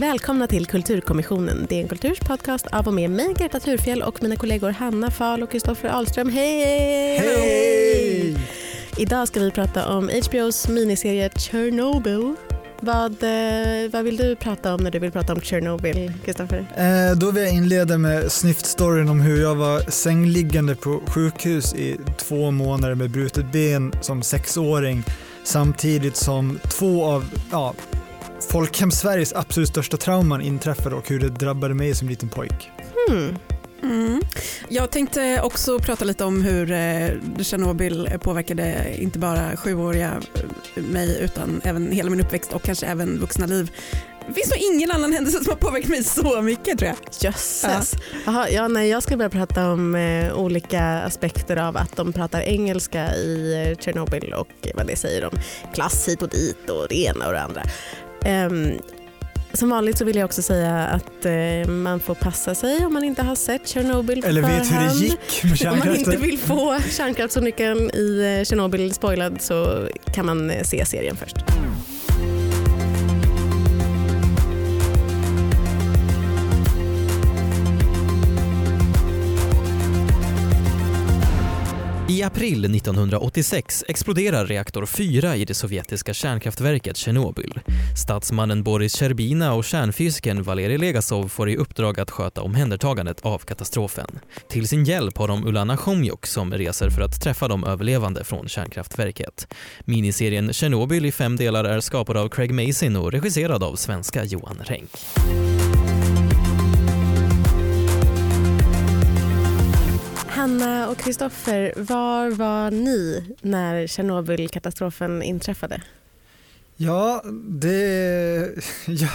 Välkomna till Kulturkommissionen. Det är en kulturs podcast av och med mig, Greta Thurfjell och mina kollegor Hanna Fahl och Kristoffer Ahlström. Hej! Hej! Idag ska vi prata om HBOs miniserie Chernobyl. Vad, eh, vad vill du prata om när du vill prata om Chernobyl, Kristoffer? Eh, då vill jag inleda med snyftstoryn om hur jag var sängliggande på sjukhus i två månader med brutet ben som sexåring samtidigt som två av ja, Folkhem-Sveriges absolut största trauman inträffade och hur det drabbade mig som liten pojk. Hmm. Mm. Jag tänkte också prata lite om hur eh, Tjernobyl påverkade inte bara sjuåriga eh, mig utan även hela min uppväxt och kanske även vuxna liv. Det finns nog ingen annan händelse som har påverkat mig så mycket tror jag. Jösses. Ja. ja, nej, jag ska börja prata om eh, olika aspekter av att de pratar engelska i eh, Tjernobyl och vad det säger om klass hit och dit och det ena och det andra. Um, som vanligt så vill jag också säga att eh, man får passa sig om man inte har sett Tjernobyl Eller vet hur det förhand. gick med Om man kärnkraften. inte vill få kärnkraftsolyckan i eh, Tjernobyl spoilad så kan man eh, se serien först. I april 1986 exploderar reaktor 4 i det sovjetiska kärnkraftverket Tjernobyl. Statsmannen Boris Tjerbina och kärnfysikern Valerij Legasov får i uppdrag att sköta omhändertagandet av katastrofen. Till sin hjälp har de Ulana Chomjuk som reser för att träffa de överlevande från kärnkraftverket. Miniserien Tjernobyl i fem delar är skapad av Craig Mazin och regisserad av svenska Johan Renck. Hanna och Kristoffer, var var ni när Tjernobylkatastrofen inträffade? Ja, det, jag,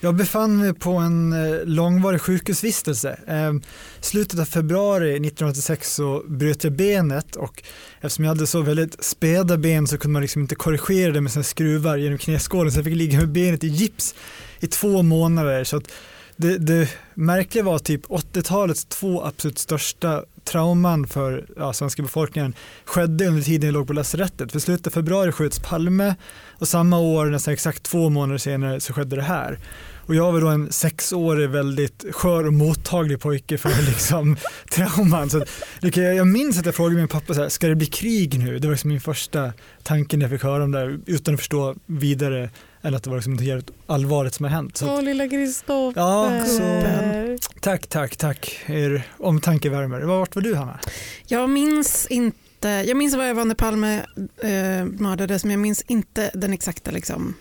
jag befann mig på en eh, långvarig sjukhusvistelse. Ehm, slutet av februari 1986 så bröt jag benet och eftersom jag hade så väldigt späda ben så kunde man liksom inte korrigera det med sina skruvar genom knäskålen så jag fick ligga med benet i gips i två månader. Så att det, det märkliga var typ 80-talets två absolut största trauman för ja, svenska befolkningen skedde under tiden jag låg på lasarettet. För slutet av februari sköts Palme och samma år, nästan exakt två månader senare, så skedde det här. Och jag var då en sexårig, väldigt skör och mottaglig pojke för liksom, trauman. Så jag, jag minns att jag frågade min pappa, så här, ska det bli krig nu? Det var liksom min första tanke när jag fick höra om det här, utan att förstå vidare än att det var liksom något jävligt allvarligt som har hänt. Så att, Åh, lilla Kristoffer. Ja, så- tack, tack, tack. Er omtanke värmer. Vart var du Hanna? Jag minns inte, jag minns var när Palme eh, mördades men jag minns inte den exakta liksom,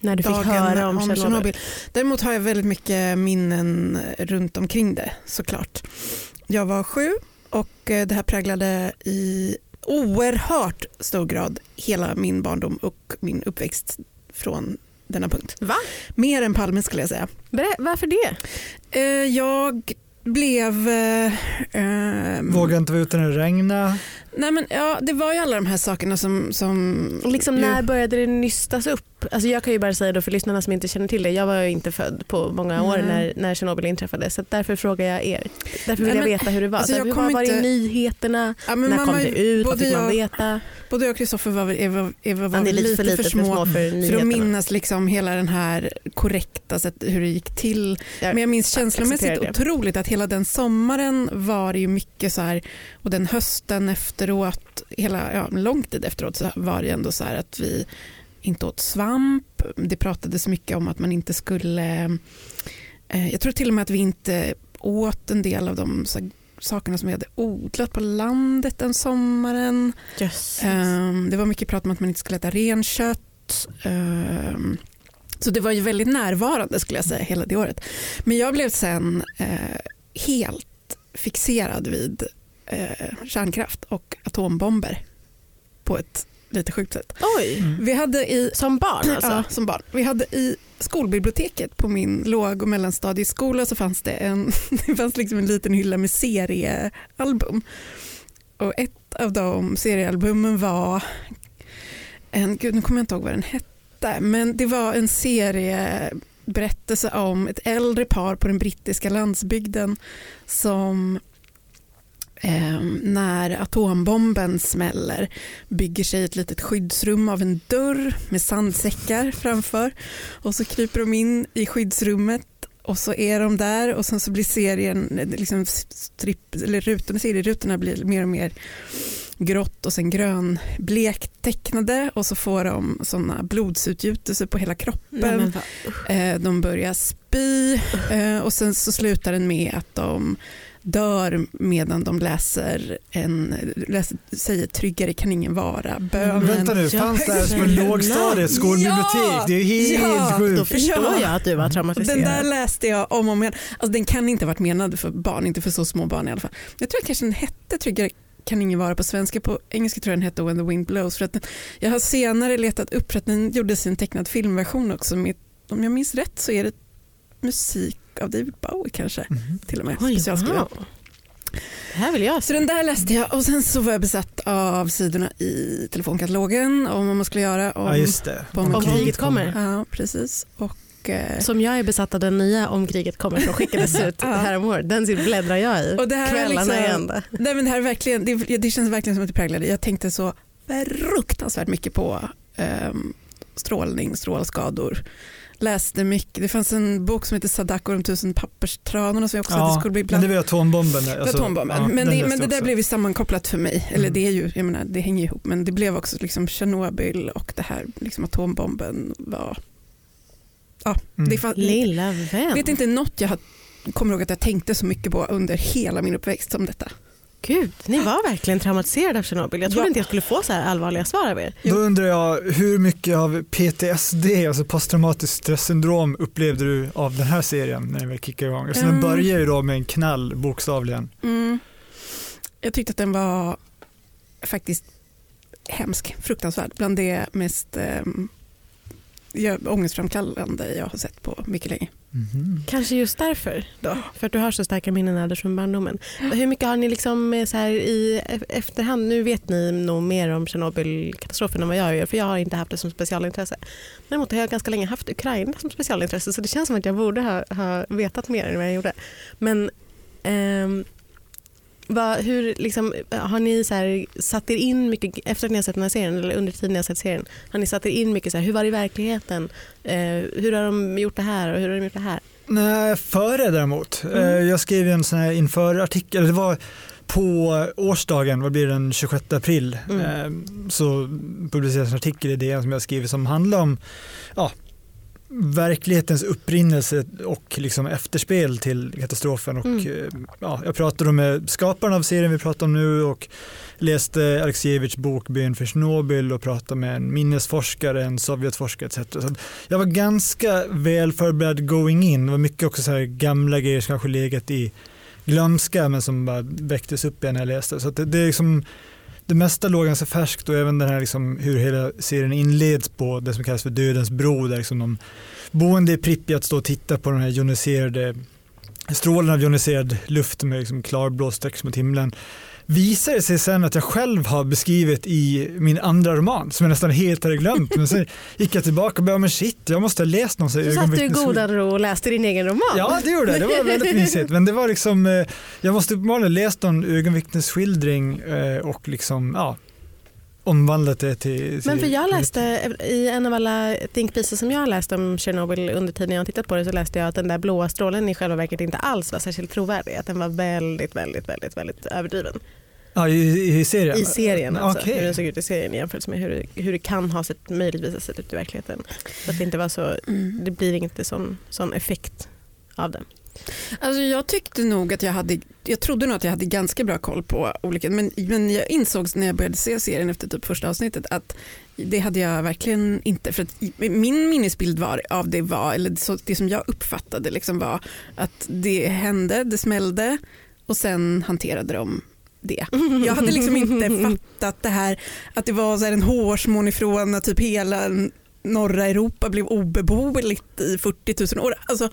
När du fick dagen höra om, Tjernobyl. Däremot har jag väldigt mycket minnen runt omkring det såklart. Jag var sju och eh, det här präglade i oerhört stor grad hela min barndom och min uppväxt från denna punkt. Va? Mer än Palme skulle jag säga. Berä- varför det? Eh, jag blev... Eh, ehm, Vågade inte vara ute när det regnade. Nej men, ja, det var ju alla de här sakerna som... som Liksom ju- när började det nystas upp? Alltså jag kan ju bara säga då för lyssnarna som inte känner till det, jag var ju inte född på många år Nej. när, när Tjernobyl inträffade så därför frågar jag er. Därför vill Nej, jag men, veta hur det var. alltså, så jag hur kommer var, var det i inte- nyheterna? Ja, när kom det ut? Vad fick man jag- veta? Både jag och Kristoffer var, väl- Eva, Eva var väl lite för lite för små för för nyheterna. att minnas liksom hela den här korrekta sätt, hur det gick till. Jag Men jag minns känslomässigt otroligt att hela den sommaren var det ju mycket så här och den hösten efteråt, hela, ja, lång tid efteråt så var det ändå så här att vi inte åt svamp. Det pratades mycket om att man inte skulle, eh, jag tror till och med att vi inte åt en del av de så sakerna som vi hade odlat på landet den sommaren. Jösses. Ehm, det var mycket prat om att man inte skulle äta renkött. Ehm, så det var ju väldigt närvarande skulle jag säga hela det året. Men jag blev sen eh, helt fixerad vid eh, kärnkraft och atombomber på ett lite sjukt sätt. Oj, Vi hade i som barn alltså? Ja, som barn. Vi hade i skolbiblioteket på min låg och mellanstadieskola så fanns det en, det fanns liksom en liten hylla med seriealbum. Och ett av de seriealbumen var en, gud nu kommer jag inte ihåg vad den hette, men det var en serieberättelse om ett äldre par på den brittiska landsbygden som eh, när atombomben smäller bygger sig ett litet skyddsrum av en dörr med sandsäckar framför och så kryper de in i skyddsrummet och så är de där och sen så blir serien, liksom strip, eller rutorna, serierutorna blir mer och mer grått och sen grönblekt tecknade och så får de sådana blodsutgjutelser på hela kroppen. Nej, de börjar spy och sen så slutar den med att de dör medan de läser en, läser, säger tryggare kan ingen vara, bönen. Vänta nu, fanns det här som en lågstadiet skolbibliotek? Ja, det är helt ja, sjukt. Då förstår ja. jag att du var traumatiserad. Den där läste jag om och om igen. Alltså, den kan inte ha varit menad för barn, inte för så små barn i alla fall. Jag tror att kanske den hette Tryggare kan ingen vara på svenska. På engelska tror jag den hette When the wind blows. För att den, jag har senare letat upp för att den gjordes i en tecknad filmversion också. Med, om jag minns rätt så är det musik av David Bowie kanske. Mm. Till och med. Oj, wow. Det här vill jag Så den där läste jag och sen så var jag besatt av sidorna i telefonkatalogen om vad man skulle göra om, ja, just det. om, om kriget kommer. Ja, precis. Och, eh, Som jag är besatt av den nya Om kriget kommer som skickades ut ja. häromåret. Den bläddrar jag i och det här kvällarna liksom, igen. Nej, men det, här är verkligen, det, det, känns verkligen som att det präglade. Jag tänkte så fruktansvärt mycket på um, strålning, strålskador läste mycket. Det fanns en bok som heter Sadako och de tusen papperstranorna som jag också ja, skulle bli bland... men det var atombomben. Alltså, atombomben. Ja, men, det, men det där blev ju sammankopplat för mig. Eller mm. det är ju, jag menar, det hänger ihop. Men det blev också liksom Tjernobyl och det här liksom atombomben var... Ja, mm. det fann, Lilla vän. Jag vet inte något jag har, kommer ihåg att jag tänkte så mycket på under hela min uppväxt som detta. Gud, ni var verkligen traumatiserade av Tjernobyl. Jag trodde ja. inte jag skulle få så här allvarliga svar av er. Då undrar jag, hur mycket av PTSD, alltså posttraumatiskt stresssyndrom, upplevde du av den här serien när den väl kickade igång? Alltså, mm. Den börjar ju då med en knall, bokstavligen. Mm. Jag tyckte att den var faktiskt hemsk, fruktansvärd. Bland det mest um, ångestframkallande jag har sett på mycket länge. Mm. Kanske just därför då, för att du har så starka minnen från barndomen. Hur mycket har ni liksom eh, så här i e-, efterhand, nu vet ni nog mer om Tjernobylkatastrofen än vad jag gör för jag har inte haft det som specialintresse. Däremot har jag ganska länge haft Ukraina som specialintresse så det känns som att jag borde ha, ha vetat mer än vad jag gjorde. Men ehm, vad, hur, liksom, har ni så här, satt er in mycket, efter att ni har sett den här serien, eller under tiden ni har sett serien, har ni satt er in mycket så här, hur var det i verkligheten? Eh, hur har de gjort det här och hur har de gjort det här? Nej, före däremot. Mm. Eh, jag skrev en sån här inför-artikel, det var på årsdagen, vad blir det, den 26 april, mm. eh, så publicerades en artikel i DN som jag skrivit som handlar om ja, verklighetens upprinnelse och liksom efterspel till katastrofen. Och, mm. Eh, ja, jag pratade med skaparen av serien vi pratar om nu och läste Alexievich bok Byn för Tjernobyl och pratade med en minnesforskare, en Sovjetforskare etc. Så jag var ganska väl förberedd going in. Det var mycket också så här gamla grejer som kanske legat i glömska men som bara väcktes upp igen när jag läste. Så det, det är liksom det mesta låg ganska färskt och även den här liksom, hur hela serien inleds på det som kallas för Dödens bro där liksom de boende i Pripyat står och tittar på de här joniserade strålen av joniserad luft med liksom klarblå streck mot himlen visar det sig sen att jag själv har beskrivit i min andra roman som jag nästan helt hade glömt. Men sen gick jag tillbaka och bara, men shit, jag måste ha läst någon. Så satt du i godan ro och läste din egen roman? Ja, det gjorde jag. Det var väldigt mysigt. Men det var liksom, eh, jag måste uppenbarligen läst någon ögonvittnesskildring eh, och liksom, ja, omvandlat det till, till... Men för jag läste i en av alla think pieces som jag har läst om Tjernobyl under tiden jag har tittat på det så läste jag att den där blåa strålen i själva verket inte alls var särskilt trovärdig. Att den var väldigt, väldigt, väldigt, väldigt överdriven. Ja, i, i serien? I serien, alltså, okay. hur den såg ut i serien jämfört med hur det, hur det kan ha sett, möjligtvis sett ut i verkligheten. Så att det inte var så, mm. det blir inte sån, sån effekt av det. Alltså jag tyckte nog att jag hade, jag trodde nog att jag hade ganska bra koll på olika, men, men jag insåg när jag började se serien efter typ första avsnittet att det hade jag verkligen inte. För min minnesbild var, av det var, eller så, det som jag uppfattade liksom var att det hände, det smällde och sen hanterade de det. Jag hade liksom inte fattat det här att det var så en hårsmån ifrån att typ hela norra Europa blev obeboeligt i 40 000 år. Alltså,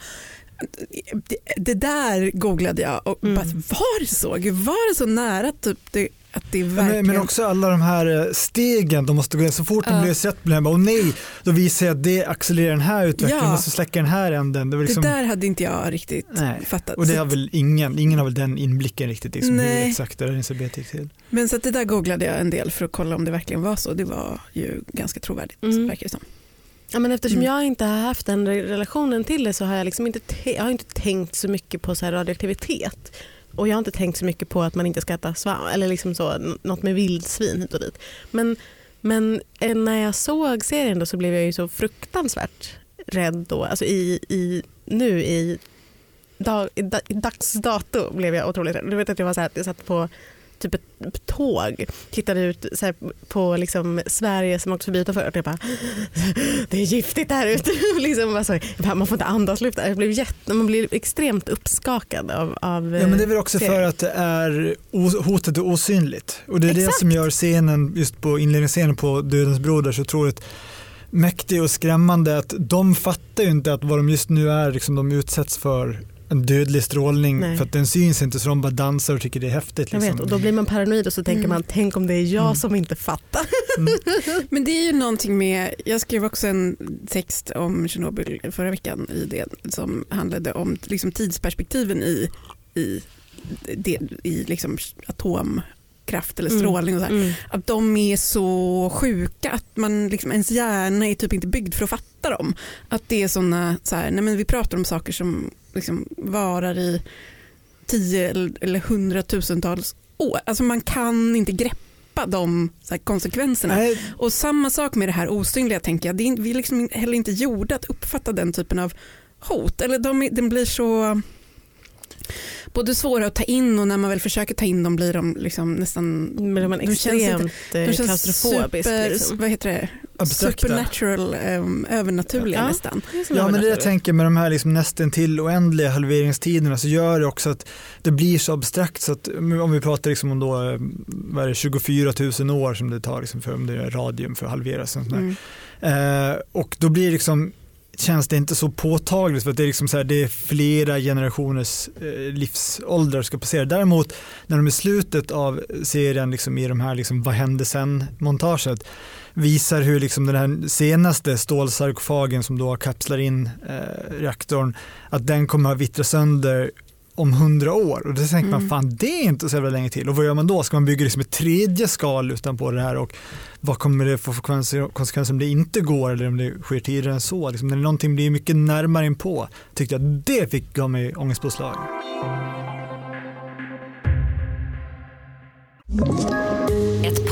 det där googlade jag och mm. bara, var det så? var det så nära typ det det verkligen... Men, men också alla de här eh, stegen de måste gå så fort de Ja. blir rätt blir bara, åh nej, då visar jag att det accelererar den här utvecklingen, Ja. och så släcker den här änden. Det var liksom, Det där hade inte jag riktigt Nej. fattat. och det har väl ingen, ingen har väl den inblicken riktigt liksom, hur Nej. exakt räddningsarbetet gick till. Men så att det där googlade jag en del för att kolla om det verkligen var så. Det var ju ganska trovärdigt Mm. verkar det som. Ja, men eftersom Mm. jag inte har haft den re- relationen till det så har jag, liksom inte, te- jag har inte tänkt så mycket på så här radioaktivitet. Och jag har inte tänkt så mycket på att man inte ska äta svamp eller liksom så, något med vildsvin hit och dit. Men, men eh, när jag såg serien då så blev jag ju så fruktansvärt rädd då. Alltså i, i, nu i, dag, i, dags dato blev jag otroligt rädd. Du vet att jag var så här, jag satt på typ ett tåg, tittade ut här, på liksom Sverige som åkte förbi utanför och jag bara det är giftigt här ute. liksom bara så, jag bara, man får inte andas luft. Jag blev jätte, man blir extremt uppskakad av, av Ja, men det är väl också serien. för att det är hotet är osynligt. Och det är det Exakt. som gör scenen, just på inledningsscenen på Dödens broder så otroligt mäktig och skrämmande att de fattar ju inte att vad de just nu är, liksom, de utsätts för en dödlig strålning Nej. för att den syns inte så de bara dansar och tycker det är häftigt. Jag Liksom. vet, och då blir man paranoid och så tänker Mm. man tänk om det är jag Mm. som inte fattar. Men det är ju någonting med, jag skrev också en text om Tjernobyl förra veckan i det som handlade om liksom tidsperspektiven i, i, det, i liksom atomkraft eller Mm. strålning och så här. Mm. Att de är så sjuka att man liksom, ens hjärna är typ inte byggd för att fatta dem. Att det är sådana, så här, nej men vi pratar om saker som liksom varar i tio eller- hundratusentals år. Alltså man kan inte greppa de så här, konsekvenserna. Nej, Och samma sak med det här osynliga tänker jag. Det är, vi är liksom heller inte gjorda att uppfatta den typen av hot. Eller de, den blir så både svåra att ta in och när man väl försöker ta in dem blir de liksom nästan Men De känns extremt de eh, känns klaustrofobisk. super, liksom. vad heter det? abstrakta. Supernatural, um, övernaturliga Ja. nästan. Ja men det jag tänker med de här liksom nästan till oändliga halveringstiderna så gör det också att det blir så abstrakt så att om vi pratar liksom om då, eh, vad är det, 24 000 år som det tar liksom för om det är radium för att halveras. och sånt där. Mm. Eh, och då blir det liksom känns det inte så påtagligt för att det är, liksom så här, det är flera generationers eh, livsåldrar ska passera. Däremot när de i slutet av serien liksom i de här liksom, vad hände sen montaget visar hur liksom den här senaste stålsarkofagen som då kapslar in eh, reaktorn att den kommer att vittra sönder om hundra år och då tänker man Mm. fan det är inte så jävla länge till och vad gör man då? Ska man bygga liksom ett tredje skal utanpå det här och vad kommer det få för konsekvenser, om det inte går eller om det sker tidigare än så? Liksom, när någonting blir mycket närmare inpå tyckte jag det fick gav mig ångestpåslag.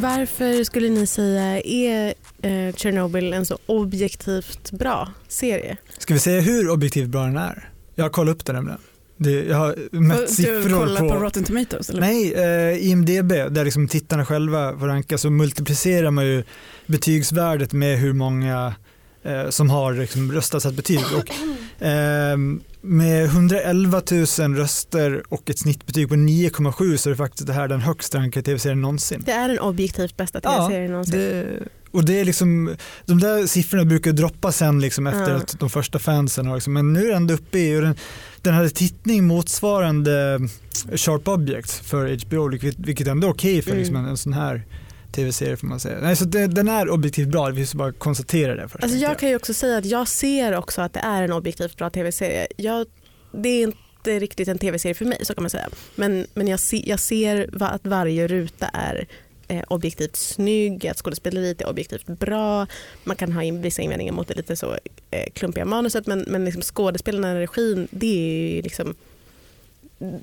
Varför skulle ni säga är eh, Chernobyl en så objektivt bra serie? Ska vi säga hur objektivt bra den är? Jag har kollat upp den nämligen. Det, jag har mätt Du siffror kollat på, på, Rotten Tomatoes? Eller? Nej, eh, IMDB, där liksom tittarna själva får ranka, så multiplicerar man ju betygsvärdet med hur många eh, som har liksom röstat satt betyg. Och, eh, med 111 000 röster och ett snittbetyg på 9,7 så är det faktiskt det här den högst rankade tv-serien någonsin. Det är den objektivt bästa Ja, tv-serien någonsin. Det, och det är liksom, de där siffrorna brukar droppa sen liksom efter Ja. att de första fansen har, liksom, men nu är den ändå uppe i, och den, den hade tittning motsvarande Sharp Objects för HBO, vilket, vilket ändå är okej för Mm. liksom en, en sån här tv-serie får man säga. Nej, så det, den är objektivt bra, vi ska bara konstatera det först. Alltså tänkte jag kan ju också säga att jag ser också att det är en objektivt bra tv-serie. Jag, det är inte riktigt en tv-serie för mig så kan man säga. Men, men jag, se, jag ser va, att varje ruta är eh, objektivt snygg, att skådespeleriet är objektivt bra. Man kan ha in vissa invändningar mot det lite så eh, klumpiga manuset men, men liksom skådespelarna och regin det är ju liksom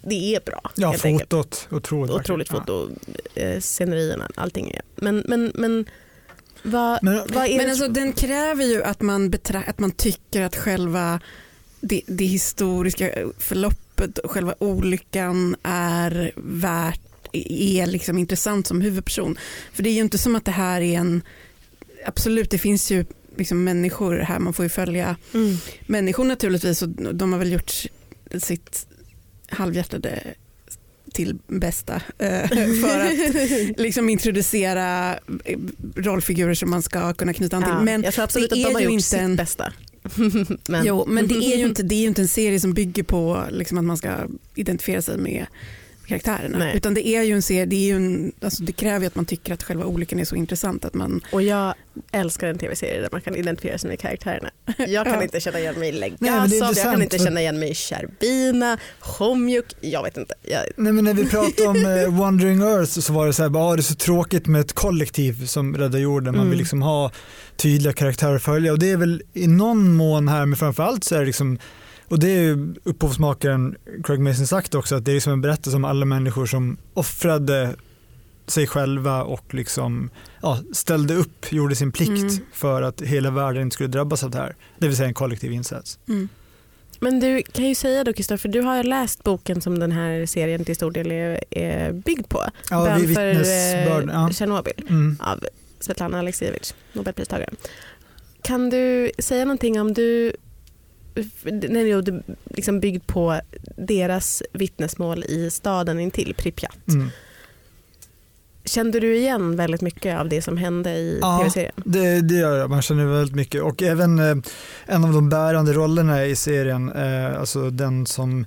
det är bra. Ja, enkelt. fotot, otroligt. Otroligt foto, eh, scenerierna, allting. Är. Men, men, men vad, Men, vad är Men det alltså, den kräver ju att man, betra- att man tycker att själva det, det historiska förloppet och själva olyckan är värt är liksom intressant som huvudperson. För det är ju inte som att det här är en, absolut det finns ju liksom människor här, man får ju följa Mm. människor naturligtvis och de har väl gjort sitt halvhjärtade till bästa eh, för att liksom introducera eh, rollfigurer som man ska kunna knyta an till. Ja, Men jag tror absolut det att de har gjort inte sitt en- bästa. men, Jo, men det är ju inte, det är ju inte en serie som bygger på liksom, att man ska identifiera sig med karaktärerna. Nej. Utan det är ju en serie, det, är ju en, alltså, det kräver ju att man tycker att själva olyckan är så intressant att man Och jag älskar en tv-serie där man kan identifiera sig med karaktärerna. Jag kan Ja. inte känna igen mig i Legasov, jag kan inte känna igen mig i Sherbina, Homjuk, jag vet inte. Jag, Nej, men när vi pratade om eh, Wandering Earth så var det så här, bara, ah, det är så tråkigt med ett kollektiv som räddar jorden. Man Mm. vill liksom ha tydliga karaktärer att följa och det är väl i någon mån här, men framförallt så är det liksom och det är ju upphovsmakaren Craig Mason sagt också att det är liksom en berättelse om alla människor som offrade sig själva och liksom ja, ställde upp, gjorde sin plikt Mm. för att hela världen inte skulle drabbas av det här. Det vill säga en kollektiv insats. mm. Men du kan ju säga då Kristoffer, du har läst boken som den här serien till stor del är, är byggd på. Ja, Bön vi för vittnesbörd. eh, Ja. Tjernobyl Mm. av Svetlana Aleksijevitj, Nobelpristagaren. Kan du säga någonting om du, du är liksom byggd på deras vittnesmål i staden intill Pripyat. Mm. Kände du igen väldigt mycket av det som hände i Ja. tv-serien? Det, det gör jag, man känner väldigt mycket och även eh, en av de bärande rollerna i serien, eh, alltså den som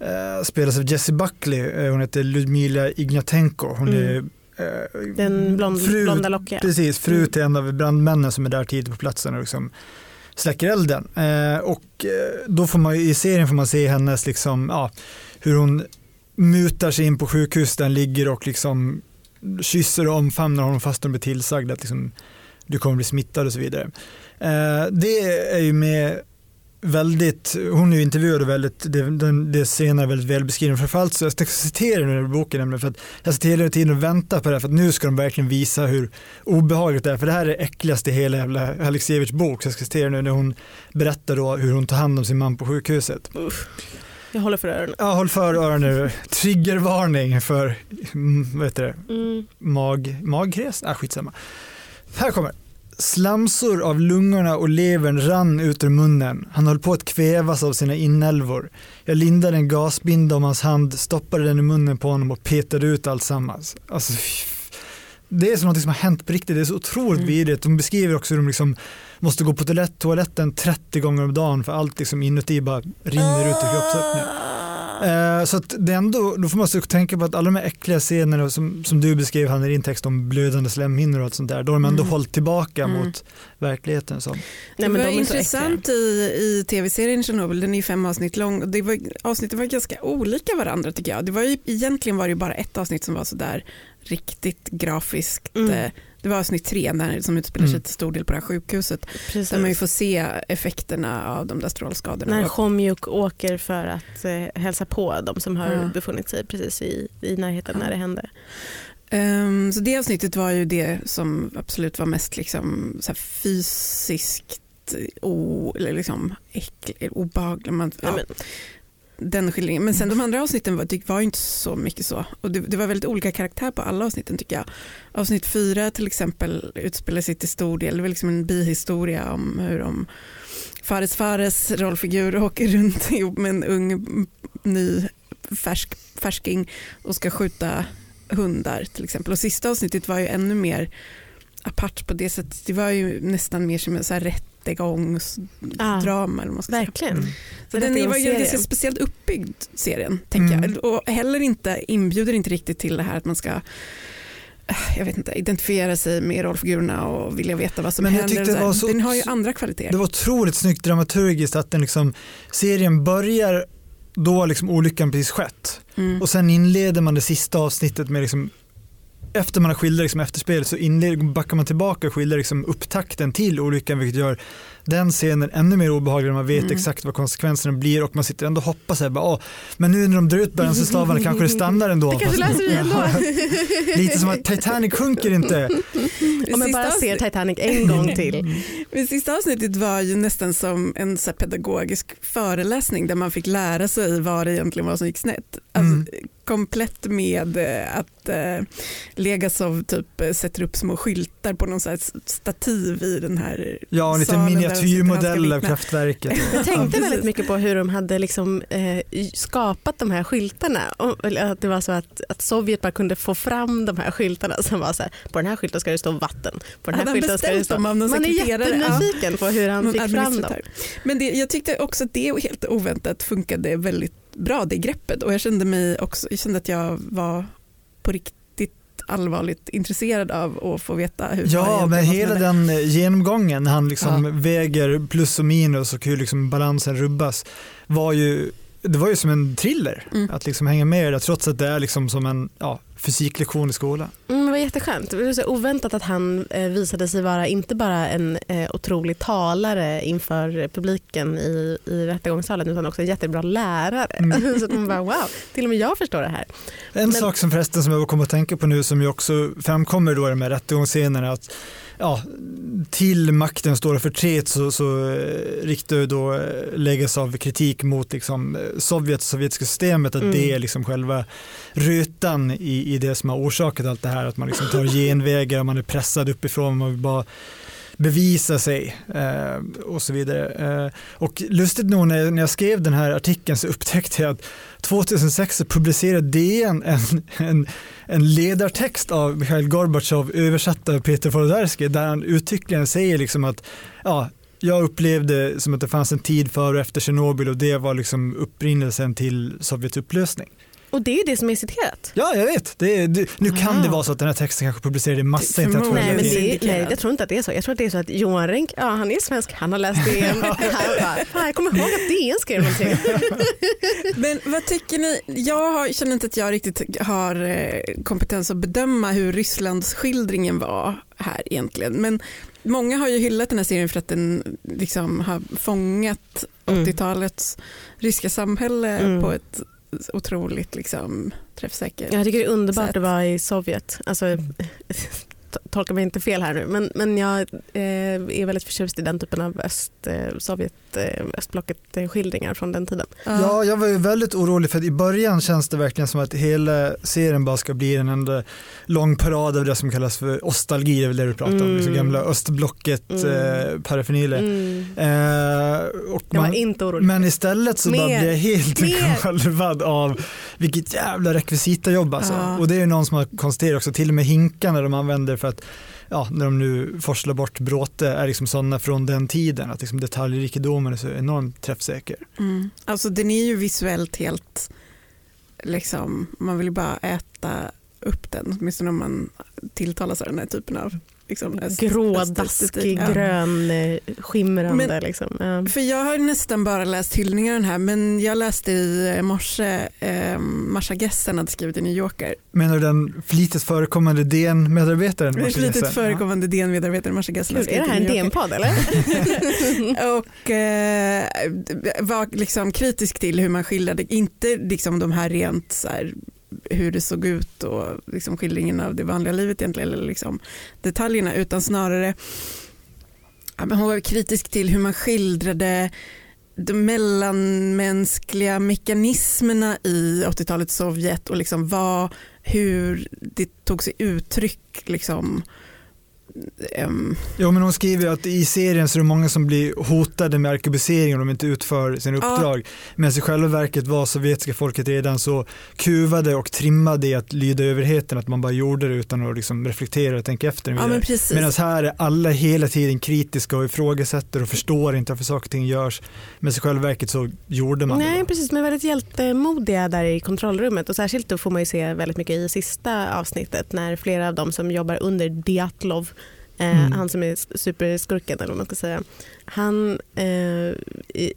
eh, spelas av Jessie Buckley, eh, hon heter Ludmila Ignatenko. Hon Mm. är eh, Den blond, fru, blonda lockiga. Precis, fru Mm. till en av brandmännen som är där tidigt på platsen och liksom släcker elden. Eh, och eh, då får man ju, i serien får man se hennes, liksom, ja, hur hon mutar sig in på sjukhus där han ligger och liksom kysser och omfamnar honom fast hon blir tillsagd att liksom, du kommer bli smittad och så vidare. Eh, det är ju med väldigt, hon är ju intervjuad och väldigt, det, den, det senare är väldigt välbeskriven. Framförallt så jag ska citera nu i boken nämligen för att jag sitter hela tiden och väntar på det här för att nu ska de verkligen visa hur obehagligt det är. För det här är det äckligaste i hela jävla Alexievich bok. Så jag ska citera nu när hon berättar då hur hon tar hand om sin man på sjukhuset. Jag håller för öronen. Ja, håll för öronen nu. Triggervarning för, mm, vad heter det, Mm. mag, magkräs? Ah, skitsamma. Här kommer. Slamsor av lungorna och levern rann ut ur munnen. Han höll på att kvävas av sina inälvor. Jag lindade en gasbinda om hans hand, stoppade den i munnen på honom och petade ut alltsammans. Alltså, det är som något som har hänt på riktigt. Det är så otroligt Mm. vidrigt. De beskriver också hur de liksom måste gå på toalett, toaletten 30 gånger om dagen för allt liksom inuti bara rinner ut ur kroppsöppningen. Eh, så att det ändå, då får man också tänka på att alla de här äckliga scenerna som, som du beskrev han i din text om blödande slemhinnor och allt sånt där, då har de ändå Mm. hållit tillbaka Mm. mot verkligheten. Som. Nej, det men var de så intressant i, i tv-serien Chernobyl, den är ju fem avsnitt lång det var, avsnitten var ganska olika varandra tycker jag. Det var ju, egentligen var det ju bara ett avsnitt som var sådär riktigt grafiskt. Mm. Det var avsnitt tre där, som utspelar sig Mm. till stor del på det här sjukhuset. Precis. Där man ju får se effekterna av de där strålskadorna. När Homjuk åker för att eh, hälsa på de som har Ja. befunnit sig precis i, i närheten Ja. när det hände. Ehm, så det avsnittet var ju det som absolut var mest liksom, så här fysiskt o, eller liksom äcklig, obehaglig. Man, ja, Nej, men, den skildringen. Men sen de andra avsnitten var, det var inte så mycket så. Och det, det var väldigt olika karaktär på alla avsnitten tycker jag. Avsnitt fyra till exempel utspelar sig till stor del, det var liksom en bihistoria om hur de Fares Fares rollfigur åker runt ihop med en ung ny färsk, färsking och ska skjuta hundar till exempel. Och sista avsnittet var ju ännu mer apart på det sättet. Det var ju nästan mer som en så här rättegångsdrama. eller vad man ska säga. verkligen. Så den var ju ganska speciellt uppbyggd serien tänker Mm. jag. Och heller inte, inbjuder inte riktigt till det här att man ska jag vet inte, identifiera sig med rollfigurerna och vilja veta vad som Men jag händer. det var så- Den har ju andra kvaliteter. Det var otroligt snyggt dramaturgiskt att den liksom, serien börjar då liksom olyckan precis skett Mm. och sen inleder man det sista avsnittet med liksom efter man har skildrat liksom efterspelet så inleder, backar man tillbaka och skildrar liksom upptakten till olyckan vilket gör den scenen ännu mer obehaglig när man vet Mm. exakt vad konsekvenserna blir och man sitter ändå och hoppas här, bara, Åh, men nu när de drar ut bränsleslavarna kanske det stannar ändå. Det kanske löser sig ändå. Lite som att Titanic sjunker inte. Om man bara ser Titanic en gång till. Det sista avsnittet var ju nästan som en så pedagogisk föreläsning där man fick lära sig vad det egentligen var som gick snett. Alltså, Mm. Komplett med eh, att eh, Legasov typ eh, sätter upp små skyltar på någon så stativ i den här Ja, en liten miniatyrmodell av kraftverket. Jag tänkte väldigt mycket på hur de hade liksom, eh, skapat de här skyltarna. Och, att det var så att, att Sovjet bara kunde få fram de här skyltarna som var så här, på den här skylten ska det stå vatten. På den här skylten ska det stå... Man är jättenyfiken på hur han fick fram dem. Men det, jag tyckte också att det helt oväntat funkade väldigt bra det greppet och jag kände mig också, jag kände att jag var på riktigt allvarligt intresserad av att få veta hur Ja, men hela den eh, genomgången han liksom Ja. väger plus och minus och hur liksom balansen rubbas var ju det var ju som en thriller Mm. att liksom hänga med i det trots att det är liksom som en ja, fysiklektion i skolan. Mm, det var jätteskönt. Det var så oväntat att han eh, visade sig vara inte bara en eh, otrolig talare inför publiken i, i rättegångssalen utan också en jättebra lärare. Mm. så att man bara wow, till och med jag förstår det här. En Men- sak som förresten som jag kommer att tänka på nu som ju också framkommer då i de här rättegångsscenerna att ja, till makten står och förtret så, så eh, riktar då eh, läggas av kritik mot liksom, eh, Sovjet och sovjetiska systemet att Mm. det är liksom själva rutan i, i det som har orsakat allt det här att man liksom tar genvägar, man är pressad uppifrån, man vill bara bevisa sig eh, och så vidare. Eh, och lustigt nog när jag, när jag skrev den här artikeln så upptäckte jag att 2006 så publicerade DN en, en, en ledartext av Mikhail Gorbatjov översatt av Peter Wolodarski där han uttryckligen säger liksom att ja, jag upplevde som att det fanns en tid före och efter Tjernobyl och det var liksom upprinnelsen till Sovjets upplösning. Och det är ju det som är citerat. Ja, jag vet. Det är, det, nu kan det vara så att den här texten kanske publicerade i massa internationella Nej, men det, nej, jag tror inte att det är så. Jag tror att det är så att Johan Renck, ja han är svensk, han har läst DN. Han bara, "Fan, jag kommer ihåg att DN skrev någonting. Men vad tycker ni? Jag har, känner inte att jag riktigt har eh, kompetens att bedöma hur Rysslands skildringen var här egentligen. Men många har ju hyllat den här serien för att den liksom har fångat Mm. 80-talets ryska samhälle Mm. på ett otroligt liksom, träffsäkert Jag tycker det är underbart Sätt. att vara i Sovjet. Alltså, to- tolka mig inte fel här nu, men, men jag eh, är väldigt förtjust i den typen av öst, eh, Sovjet, eh, östblocket eh, från den tiden. Ja, jag var ju väldigt orolig för att i början känns det verkligen som att hela serien bara ska bli en enda lång parad av det som kallas för ostalgi, det är väl det du pratar om, Mm. liksom gamla östblocket Mm. eh. Mm. Eh, och Jag var inte orolig. men istället så bara Mer. blir jag helt Mer. golvad av vilket jävla rekvisitajobb alltså. Ja. Och det är ju någon som har konstaterat också, till och med hinkarna de använder för att Ja, när de nu forslar bort bråte är liksom sådana från den tiden att liksom detaljrikedomen är så enormt träffsäker. Mm. Alltså den är ju visuellt helt, liksom, man vill bara äta upp den, åtminstone om man tilltalas av den här typen av liksom, öst- Grå, östestetik. daskig, Ja. grön, eh, skimrande. Men- liksom. Ja. För jag har nästan bara läst hyllningar den här men jag läste i morse eh, Marsha Gessen hade skrivit i New Yorker. Menar du den flitigt förekommande DN-medarbetaren? Martin flitigt förekommande DN-medarbetare Marsha Gessen Kul, är det här en. DN-podd eller? och eh, var liksom kritisk till hur man skildrade, inte liksom de här rent så här, hur det såg ut och liksom skildringen av det vanliga livet egentligen, eller liksom detaljerna, utan snarare ja, men hon var kritisk till hur man skildrade de mellanmänskliga mekanismerna i 80-talets Sovjet och liksom vad, hur det tog sig uttryck. Liksom, ehm, Jo men hon skriver att i serien så är det många som blir hotade med arkebusering om de inte utför sin Ja. uppdrag. Men i själva verket var sovjetiska folket redan så kuvade och trimmade i att lyda överheten att man bara gjorde det utan att liksom reflektera och tänka efter. ja, men. Medan här är alla hela tiden kritiska och ifrågasätter och förstår inte varför saker och ting görs. Men i själva verket så gjorde man Nej det. precis, men väldigt hjältemodiga där i kontrollrummet och särskilt då får man ju se väldigt mycket i sista avsnittet när flera av dem som jobbar under Diatlov Mm. Han som är superskurken eller vad man ska säga. Han eh,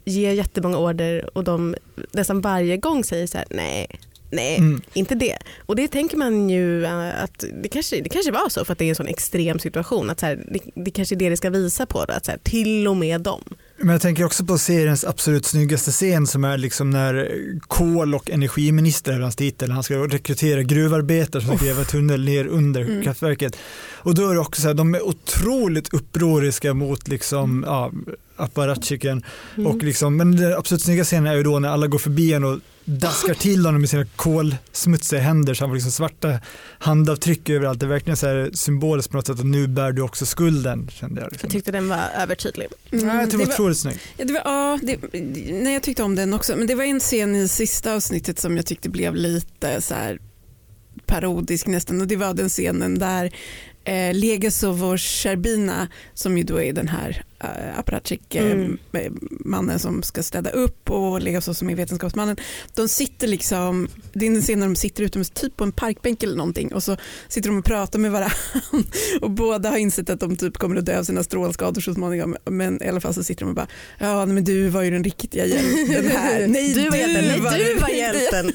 ger jättemånga order och de nästan varje gång säger så här nej, nej, Mm. inte det. Och det tänker man ju eh, att det kanske, det kanske var så för att det är en sån extrem situation. Att så här, det, det kanske är det det ska visa på. Då, att så här, till och med dem. Men jag tänker också på seriens absolut snyggaste scen som är liksom när kol och energiminister är hans titel. Han ska rekrytera gruvarbetare som ska gräva tunnel ner under Mm. kraftverket. Och då är det också så här, de är otroligt upproriska mot liksom, ja, apparatchiken. Mm. Och liksom, men den absolut snygga scenen är ju då när alla går förbi en och daskar till honom med sina kolsmutsiga händer så han får liksom svarta handavtryck överallt. Det är verkligen så här symboliskt på något sätt att nu bär du också skulden. Kände jag, liksom. Jag tyckte den var övertydlig. Mm, Nej, jag tror det var otroligt snyggt. Ja, det var, ja, det, nej, jag tyckte om den också. Men det var en scen i sista avsnittet som jag tyckte blev lite så här parodisk nästan. Och det var den scenen där eh, Legasov och Sherbina som ju då är den här eh, apparatchik eh, Mm. mannen som ska städa upp och Legasov som är vetenskapsmannen. De sitter liksom, det är en scen när de sitter utomhus typ på en parkbänk eller någonting och så sitter de och pratar med varandra och båda har insett att de typ kommer att dö av sina strålskador så småningom men i alla fall så sitter de och bara ja men du var ju den riktiga hjälten här. Nej du var hjälten. Nej, du var hjälten.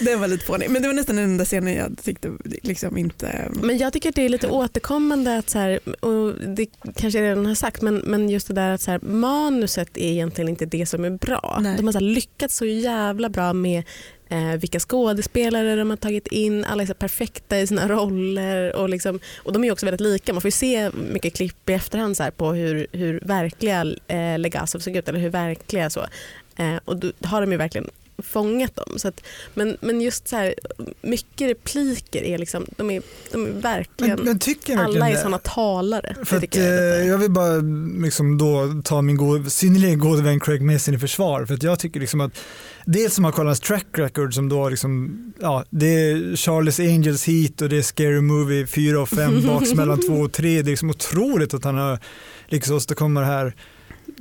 Den var lite fånig men det var nästan den enda scenen jag tyckte liksom inte Men jag tycker att det är lite återkommande att så här, och det kanske jag redan har sagt, men, men just det där att så här, manuset är egentligen inte det som är bra. Nej. De har så här, lyckats så jävla bra med eh, vilka skådespelare de har tagit in, alla är så perfekta i sina roller och, liksom, och de är också väldigt lika. Man får se mycket klipp i efterhand så på hur, hur verkliga eh, Legasov såg ut eller hur verkliga så. Eh, och då har de ju verkligen fångat dem. Så att, men, men just så här, mycket repliker är liksom, de är, de är verkligen, Men, men verkligen alla är såna talare. För att, jag eh, jag vill bara liksom då ta min god, synnerligen gode vän Craig Mason i försvar. För att jag tycker liksom att dels som har kollat track record som då liksom, ja, det är Charlie's Angels hit och det är Scary Movie 4 och 5 baksmällan 2 och 3. Det är liksom otroligt att han har lyckats åstadkomma det här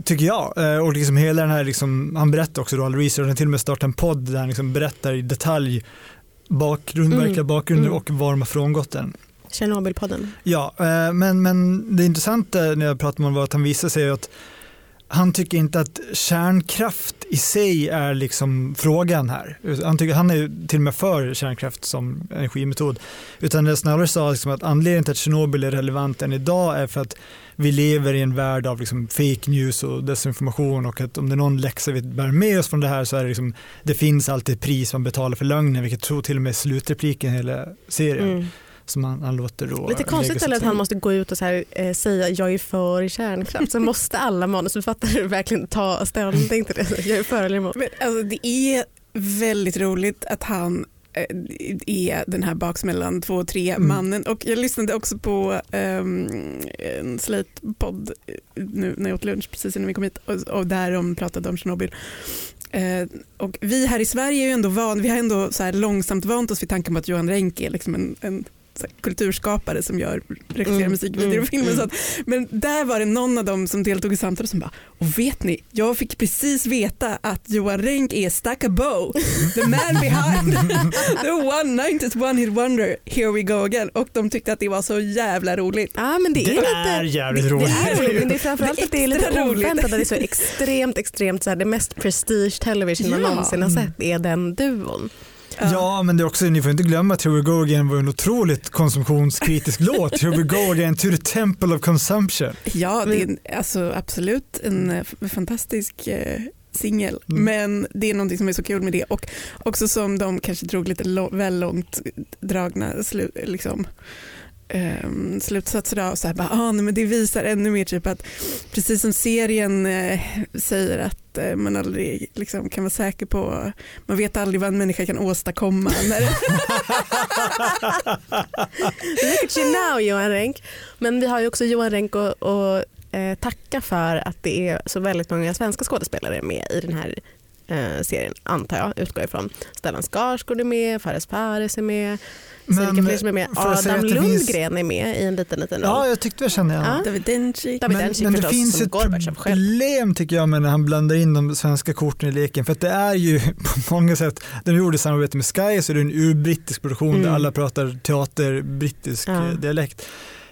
tycker jag. Eh, Och liksom hela den här, liksom, han berättar också all research, han till och med startat en podd där han liksom berättar i detalj bakgrund, Mm. verkliga bakgrunder Mm. och var de har frångått den. Tjernobylpodden. Ja, eh, men, men det intressanta när jag pratar med honom var att han visade sig att han tycker inte att kärnkraft i sig är liksom frågan här. Han, tycker, han är till och med för kärnkraft som energimetod. Utan det snarare sa liksom att anledningen till att Tjernobyl är relevant än idag är för att vi lever i en värld av liksom fake news och desinformation och att om det är någon läxa vi bär med oss från det här så är det liksom det finns alltid ett pris man betalar för lögnen vilket jag tror till och med är slutrepliken i hela serien Mm. som han, han låter då Lite konstigt eller att han måste gå ut och så här, eh, säga jag är för kärnkraft. Så måste alla manusförfattare verkligen ta ställning till det. Jag är för eller emot. Men, alltså, det är väldigt roligt att han är den här baksmällan 2 och 3 Mm. mannen och jag lyssnade också på ehm, en Slate-podd eh, nu när jag åt lunch precis innan vi kom hit och, och där de pratade om Tjernobyl. Eh, och vi här i Sverige är ju ändå van, vi har ändå så här långsamt vant oss vid tanken på att Johan Renck är liksom en, en kulturskapare som gör regisserar Mm, musikvideor mm, och filmer. mm. Så att, men där var det någon av dem som deltog i samtalet som bara, och vet ni, jag fick precis veta att Johan Renck är Stakka Bo, the man behind the one 90s one hit wonder, here we go again. Och de tyckte att det var så jävla roligt. Ja, men det är Det lite... är jävligt roligt. Det är roligt, men det är framförallt Det är att det är lite roligt. oväntat att det är så extremt, extremt så här, det mest prestige television man Ja. någonsin har sett är den duon. Ja, men det är också, ni får inte glömma att Here We Go Again var en otroligt konsumtionskritisk låt. Here We Go Again to the Temple of Consumption. Ja, det är en, alltså, absolut en eh, fantastisk eh, singel. Mm. Men det är någonting som är så kul med det och också som de kanske drog lite lo- väl långt dragna slu, liksom, ehm, slutsatser av. Så här, bara, ah, nej, men det visar ännu mer typ att precis som serien eh, säger att eh, man aldrig liksom, kan vara säker på, man vet aldrig vad en människa kan åstadkomma. När, Look at you now Johan Renck. Men vi har ju också Johan Renck att och, eh, tacka för att det är så väldigt många svenska skådespelare med i den här eh, serien, antar jag, utgår ifrån. Stellan Skarsgård är med, Fares Fares är med, Men, Fler som är med, Adam det finns- Lundgren är med i en liten, liten roll. Ja, jag tyckte jag kände igen Ja. David Dencik. David Men, Dencik men det förstås, finns ett problem tycker jag med när han blandar in de svenska korten i leken. För att det är ju på många sätt, de gjorde samarbete med Sky så det är en urbrittisk produktion där Mm. alla pratar teater, brittisk Ja. eh, dialekt.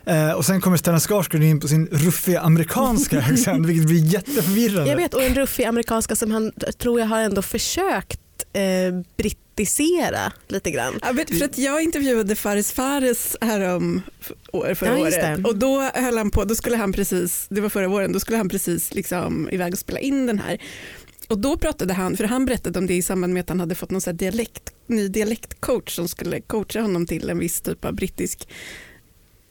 Eh, och sen kommer Stellan Skarsgård in på sin ruffiga amerikanska accent vilket blir jätteförvirrande. Jag vet, och en ruffig amerikanska som han tror jag har ändå försökt eh, brittisera lite grann. Ja, vet, för att jag intervjuade Fares Fares härom år, förra Ja, året och då höll han på, då skulle han precis, det var förra våren, då skulle han precis liksom iväg och spela in den här. Och då pratade han, för han berättade om det i samband med att han hade fått någon så här dialekt, ny dialektcoach som skulle coacha honom till en viss typ av brittisk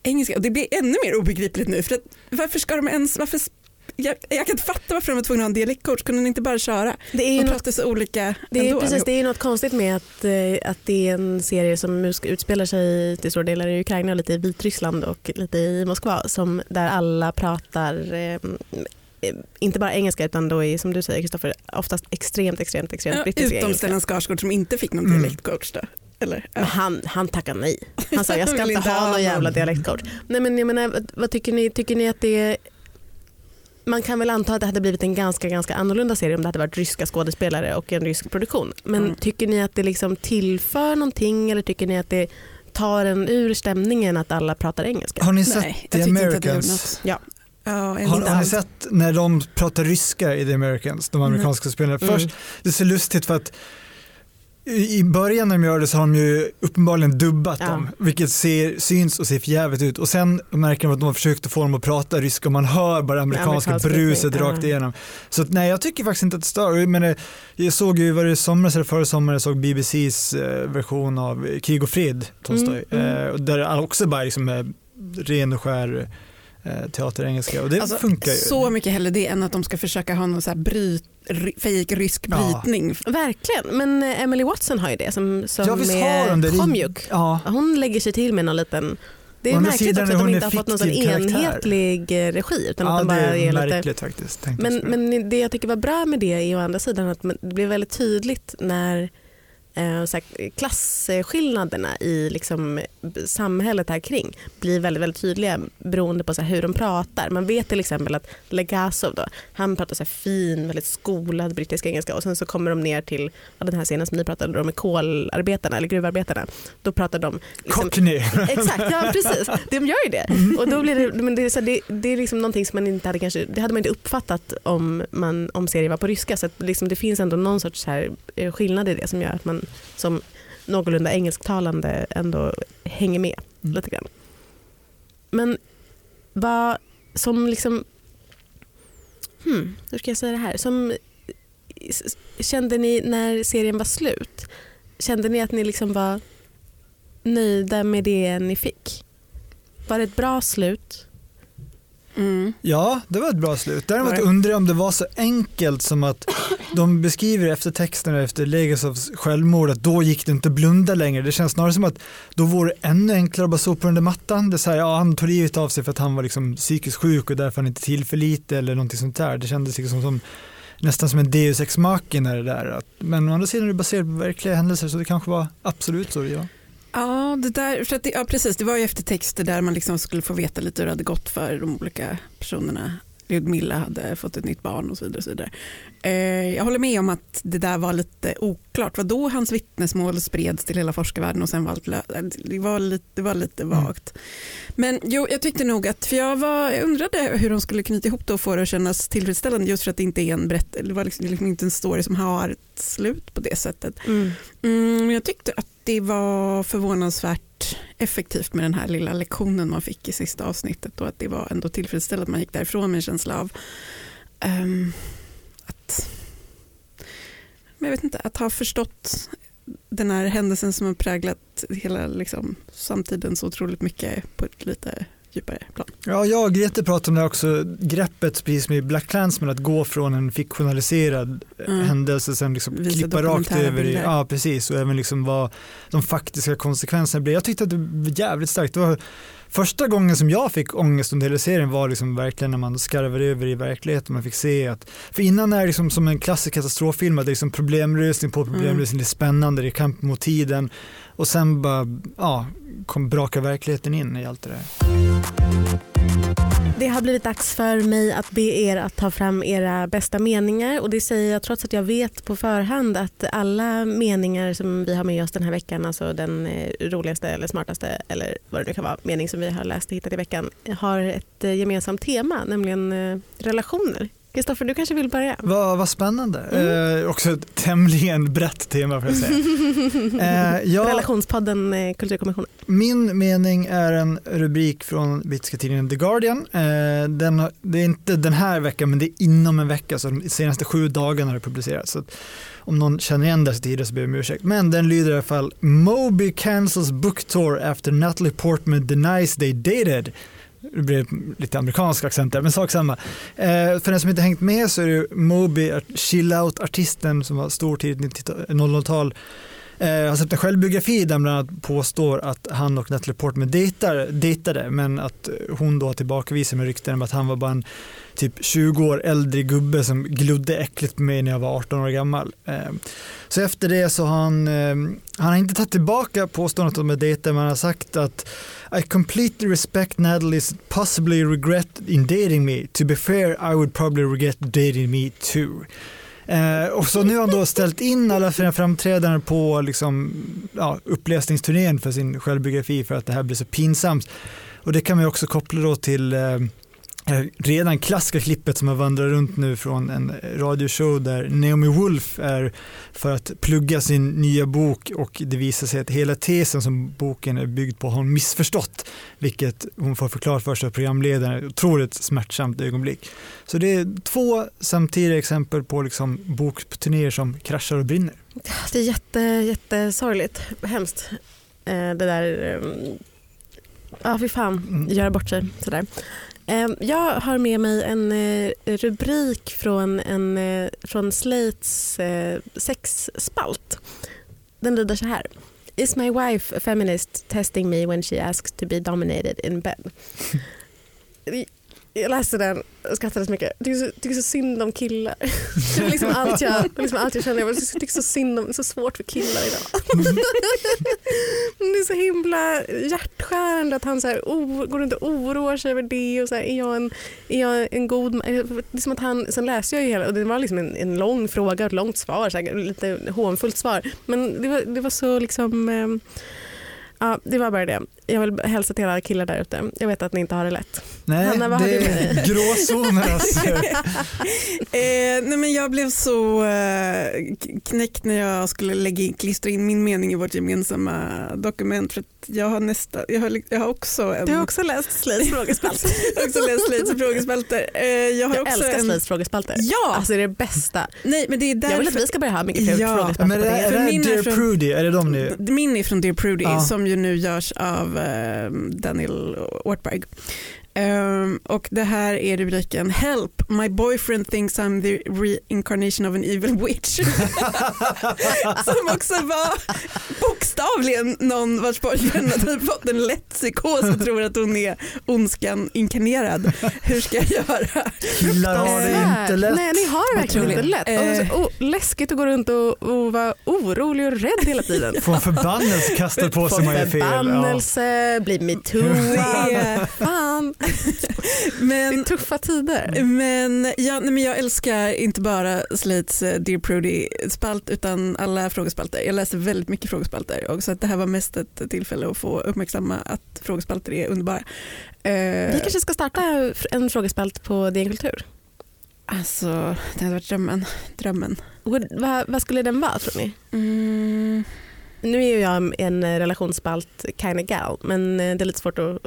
engelska. Och det blir ännu mer obegripligt nu, för att, varför ska de ens, varför jag, jag kan inte fatta varför de var tvungna att ha en dialektcoach. Kunde ni inte bara köra? Det är ju De något, pratar så olika det är, ändå. precis, allihop. det är något konstigt med att, eh, att det är en serie som utspelar sig till stora delar i Ukraina och lite i Vitryssland och lite i Moskva som där alla pratar eh, eh, inte bara engelska utan då är som du säger Kristoffer oftast extremt extremt extremt Ja, brittisk utom. Stellan Skarsgård som inte fick någon Mm. dialektcoach då. Eller? Han, han tackar nej. Han sa jag ska inte ha någon jävla dialektcoach. Nej men jag menar, vad, vad tycker ni? Tycker ni att det är man kan väl anta att det hade blivit en ganska, ganska annorlunda serie om det hade varit ryska skådespelare och en rysk produktion. Men Mm. tycker ni att det liksom tillför någonting eller tycker ni att det tar en ur stämningen att alla pratar engelska? Har ni Nej, sett jag The Americans? Ja. Ja, Har, har ni sett när de pratar ryska i The Americans, de amerikanska spelarna? Mm. Först, det är så lustigt för att i början när de gör det så har de ju uppenbarligen dubbat Ja. dem, vilket ser, syns och ser för jävligt ut. Och sen märker man att de har försökt att få dem att prata ryska och man hör bara amerikanska amerikanska bruset uttryck, rakt ja. igenom. Så att, nej, jag tycker faktiskt inte att det stör. Men eh, jag såg ju, var det somras eller förra sommaren, jag såg BBCs eh, version av eh, Krig och fred, Tolstoj, Mm, mm. Eh, där också bara liksom är ren och skär eh, teaterengelska och det Alltså, funkar ju. Så mycket hellre det än att de ska försöka ha någon så här bryt, ry, fake rysk Ja. brytning. Verkligen, men eh, Emily Watson har ju det som, som Ja, visst har de det. Det Komjuk. Ja, Hon lägger sig till med någon liten det är märkligt också att de hon inte har fått någon karaktär. enhetlig eh, regi utan ja att de det bara är är lite märkligt faktiskt. tänkte jag Men, men det jag tycker var bra med det är å andra sidan att det blev väldigt tydligt när eh, så här, klasskillnaderna i liksom, samhället här kring blir väldigt, väldigt tydliga beroende på så här, hur de pratar. Man vet till exempel att Legasov då, han pratar så här fin, väldigt skolad brittisk engelska och sen så kommer de ner till ja, den här scenen som ni pratade om med kolarbetarna eller gruvarbetarna. Då pratar de liksom, Cockney. Exakt, ja precis. De gör ju det. Och då blir det, men det, är så det, det är liksom någonting som man inte hade kanske, det hade man inte uppfattat om, man, om serien var på ryska. Så att liksom det finns ändå någon sorts här eh, skillnad i det som gör att man som någorlunda engelsktalande ändå hänger med Mm. lite grann. Men vad som liksom, hmm, hur ska jag säga det här? Som, kände ni när serien var slut, kände ni att ni liksom var nöjda med det ni fick? Var det ett bra slut? Mm. Ja, det var ett bra slut. Däremot det? undrar jag om det var så enkelt som att de beskriver efter texterna efter Legasovs självmord att då gick det inte att blunda längre. Det känns snarare som att då vore det ännu enklare att bara sopa under mattan. Det är så här, ja, han tog livet av sig för att han var liksom psykiskt sjuk och därför han inte tillförlitlig eller någonting sånt där. Det kändes liksom som nästan som en deus ex machina det där. Men å andra sidan är det baserat på verkliga händelser så det kanske var absolut så. Ja. Ja, det där, för att det, ja, precis. Det var ju eftertexter där man liksom skulle få veta lite hur det hade gått för de olika personerna. Ludmilla hade fått ett nytt barn och så vidare. Och så vidare. Eh, jag håller med om att det där var lite oklart. Vad då hans vittnesmål spreds till hela forskarvärlden och sen var allt det var lite, det var lite vagt. Men jo, jag tyckte nog att, för jag, var, jag undrade hur de skulle knyta ihop det och få det att kännas tillfredsställande just för att det inte är en berätt, det var liksom, liksom inte en story som har ett slut på det sättet. Mm, men jag tyckte att det var förvånansvärt effektivt med den här lilla lektionen man fick i sista avsnittet och att det var ändå tillfredsställande att man gick därifrån med en känsla av um, att, men jag vet inte, att ha förstått den här händelsen som har präglat hela liksom, samtiden så otroligt mycket på ett lite djupare plan. Ja, jag och Grete pratade om det också, greppet precis med Black Clansman, att gå från en fiktionaliserad eh, Mm. händelse sen liksom Visa klippa rakt över i, ja precis, och även liksom vad de faktiska konsekvenserna blir. Jag tyckte att det var jävligt starkt. Det var första gången som jag fick ångest under hela serien var liksom verkligen när man skarvade över i verkligheten. Man fick se att, för innan är det liksom som en klassisk katastroffilm, att det är liksom problemlösning på problemlösning, det är spännande, det är kamp mot tiden och sen bara, ja, kom braka verkligheten in i allt det där. Det har blivit dags för mig att be er att ta fram era bästa meningar och det säger jag trots att jag vet på förhand att alla meningar som vi har med oss den här veckan, alltså den eh, roligaste eller smartaste eller vad det nu kan vara, mening som vi har läst och hittat i veckan, har ett eh, gemensamt tema, nämligen eh, relationer. Kristoffer, du kanske vill börja? Vad, vad spännande. Mm. Eh, också ett tämligen brett tema för att säga. eh, ja, Relationspodden eh, Kulturkommissionen. min mening är en rubrik från brittiska tidningen The Guardian. Eh, den, det är inte den här veckan men det är inom en vecka så de senaste sju dagarna har det publicerats. Så om någon känner igen dessa tider så ber jag om ursäkt. Men den lyder i alla fall Moby cancels book tour after Natalie Portman denies they dated det blir lite amerikansk accent där, men sak samma. Eh, för den som inte hängt med så är det Moby, chill-out-artisten som var stor tidigt 00-tal. Jag har släppt en självbiografi där han bland annat påstår att han och Natalie Portman dejtar, dejtade men att hon då tillbakavisar med rykten om att han var bara en typ 20 år äldre gubbe som glodde äckligt på mig när jag var 18 år gammal. Eh, så efter det så har han, eh, han har inte tagit tillbaka påståendet om att dejta men han har sagt att I completely respect Natalie's possibly regret in dating me. To be fair I would probably regret dating me too. Eh, och så nu har han då ställt in alla sina framträdanden på liksom, ja, uppläsningsturnén för sin självbiografi för att det här blir så pinsamt. Och det kan man också koppla då till eh, redan klassiska klippet som har vandrat runt nu från en radioshow där Naomi Wolf är för att plugga sin nya bok och det visar sig att hela tesen som boken är byggd på har hon missförstått vilket hon får förklarat för sig av programledaren. Otroligt smärtsamt ögonblick. Så det är två samtidiga exempel på liksom bokturnéer som kraschar och brinner. Det är jätte, jättesorgligt, hemskt. Eh, det där, ehm, ja fy fan, Mm. göra bort sig sådär. Ehm, jag har med mig en eh, rubrik från, en, eh, från Slates eh, sexspalt. Den lyder så här. Is my wife a feminist testing me when she asks to be dominated in bed? Jag läste den och skrattade så mycket. Jag tycker så, tycker så synd om killar. Det är liksom allt jag, liksom allt jag känner. Jag tycker så synd om, så svårt för killar idag. det är så himla hjärtskärande att han så här, o, går runt och oroar sig över det. Och så här, är, jag en, är jag en god man? Det är som att han, sen läste jag ju hela och det var liksom en, en lång fråga och ett långt svar. Så här, lite hånfullt svar. Men det var, det var så liksom Eh, Ja, det var bara det. Jag vill hälsa till alla killar där ute. Jag vet att ni inte har det lätt. Nej, Hanna, vad har det du med är gråzoner. Alltså. Eh, nej men jag blev så eh, knäckt när jag skulle lägga in, klistra in min mening i vårt gemensamma dokument. För att jag, har nästa, jag, har, jag har också en, Du har också läst Slays frågespalt. jag har också läst Slates frågespalter. Eh, jag har Jag också älskar en, Slays frågespalter. Ja! Alltså det är det bästa. Nej men det är därför. Jag vill att vi ska börja ha mycket fler Ja. frågespalter Men är det, det. är det är Dear från- Prudy, är det de nu? Min är från Dear Prudy Ja. som ju nu görs av eh, Daniel Ortberg. Ehm, och det här är rubriken Help, my boyfriend thinks I'm the reincarnation of an evil witch. som också var bokstavligen någon vars pojkvän har typ fått en lätt psykos och tror att hon är ondskan inkarnerad. Hur ska jag göra? Killar har det inte lätt. Nej, ni har det verkligen inte lätt. Eh. Och så, oh, läskigt att gå runt och, och vara orolig och rädd hela tiden. Få en förbannelse kastad på sig man gör fel. Ja. förbannelse, bli metooad. Det- Fan, det är Men tuffa tider. Men, ja, nej, men jag älskar inte bara Slates eh, Dear Prudy-spalt utan alla frågespalter. Jag läser väldigt mycket frågespalter och så att det här var mest ett tillfälle att få uppmärksamma att frågespalter är underbara. Eh, Vi kanske ska starta en frågespalt på DN Kultur. Alltså, det hade varit drömmen. drömmen. Vad, vad skulle den vara tror ni? Mm. Nu är jag en relationsspalt kind of gal men eh, det är lite svårt att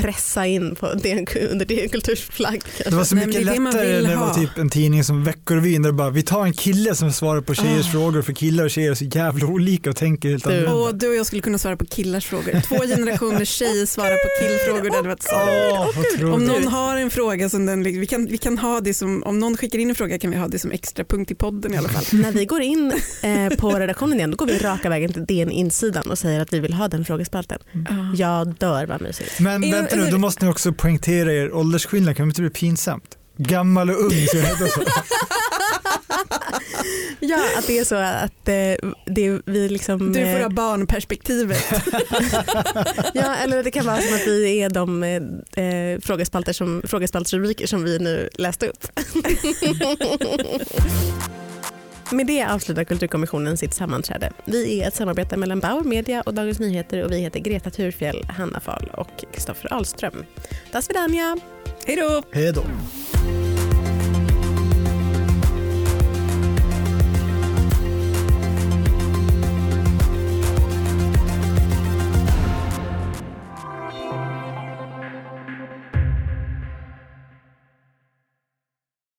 pressa in på DN, under DN Kulturs flagg. Det var så Nej, men mycket är det lättare när det var typ en tidning som Veckorevyn där bara vi tar en kille som svarar på tjejers Ah. frågor för killar och tjejer är så jävla olika och tänker helt Du. annorlunda. Och du och jag skulle kunna svara på killars frågor. Två generationer tjejer svarar på killfrågor. Det hade varit så. Åh, otroligt. Om någon har en fråga som den, vi kan, vi kan ha det som, om någon skickar in en fråga kan vi ha det som extra punkt i podden i alla fall. När vi går in eh, på redaktionen igen då går vi raka vägen till DN-insidan och säger att vi vill ha den frågespalten. Jag dör vad mysigt. Men Är- vänta nu, då måste ni också poängtera er åldersskillnad, kan det inte bli pinsamt? Gammal och ung, så heter så. Ja, att det är så att eh, det är vi liksom... Du får eh, ha barnperspektivet. Ja, eller det kan vara som att vi är de eh, eh, frågespalter som, frågespaltsrubriker som vi nu läste upp. Med det avslutar Kulturkommissionen sitt sammanträde. Vi är ett samarbete mellan Bauer Media och Dagens Nyheter och vi heter Greta Thurfjell, Hanna Fahl och Kristoffer Ahlström. Das vidania! Hej då! Hej då.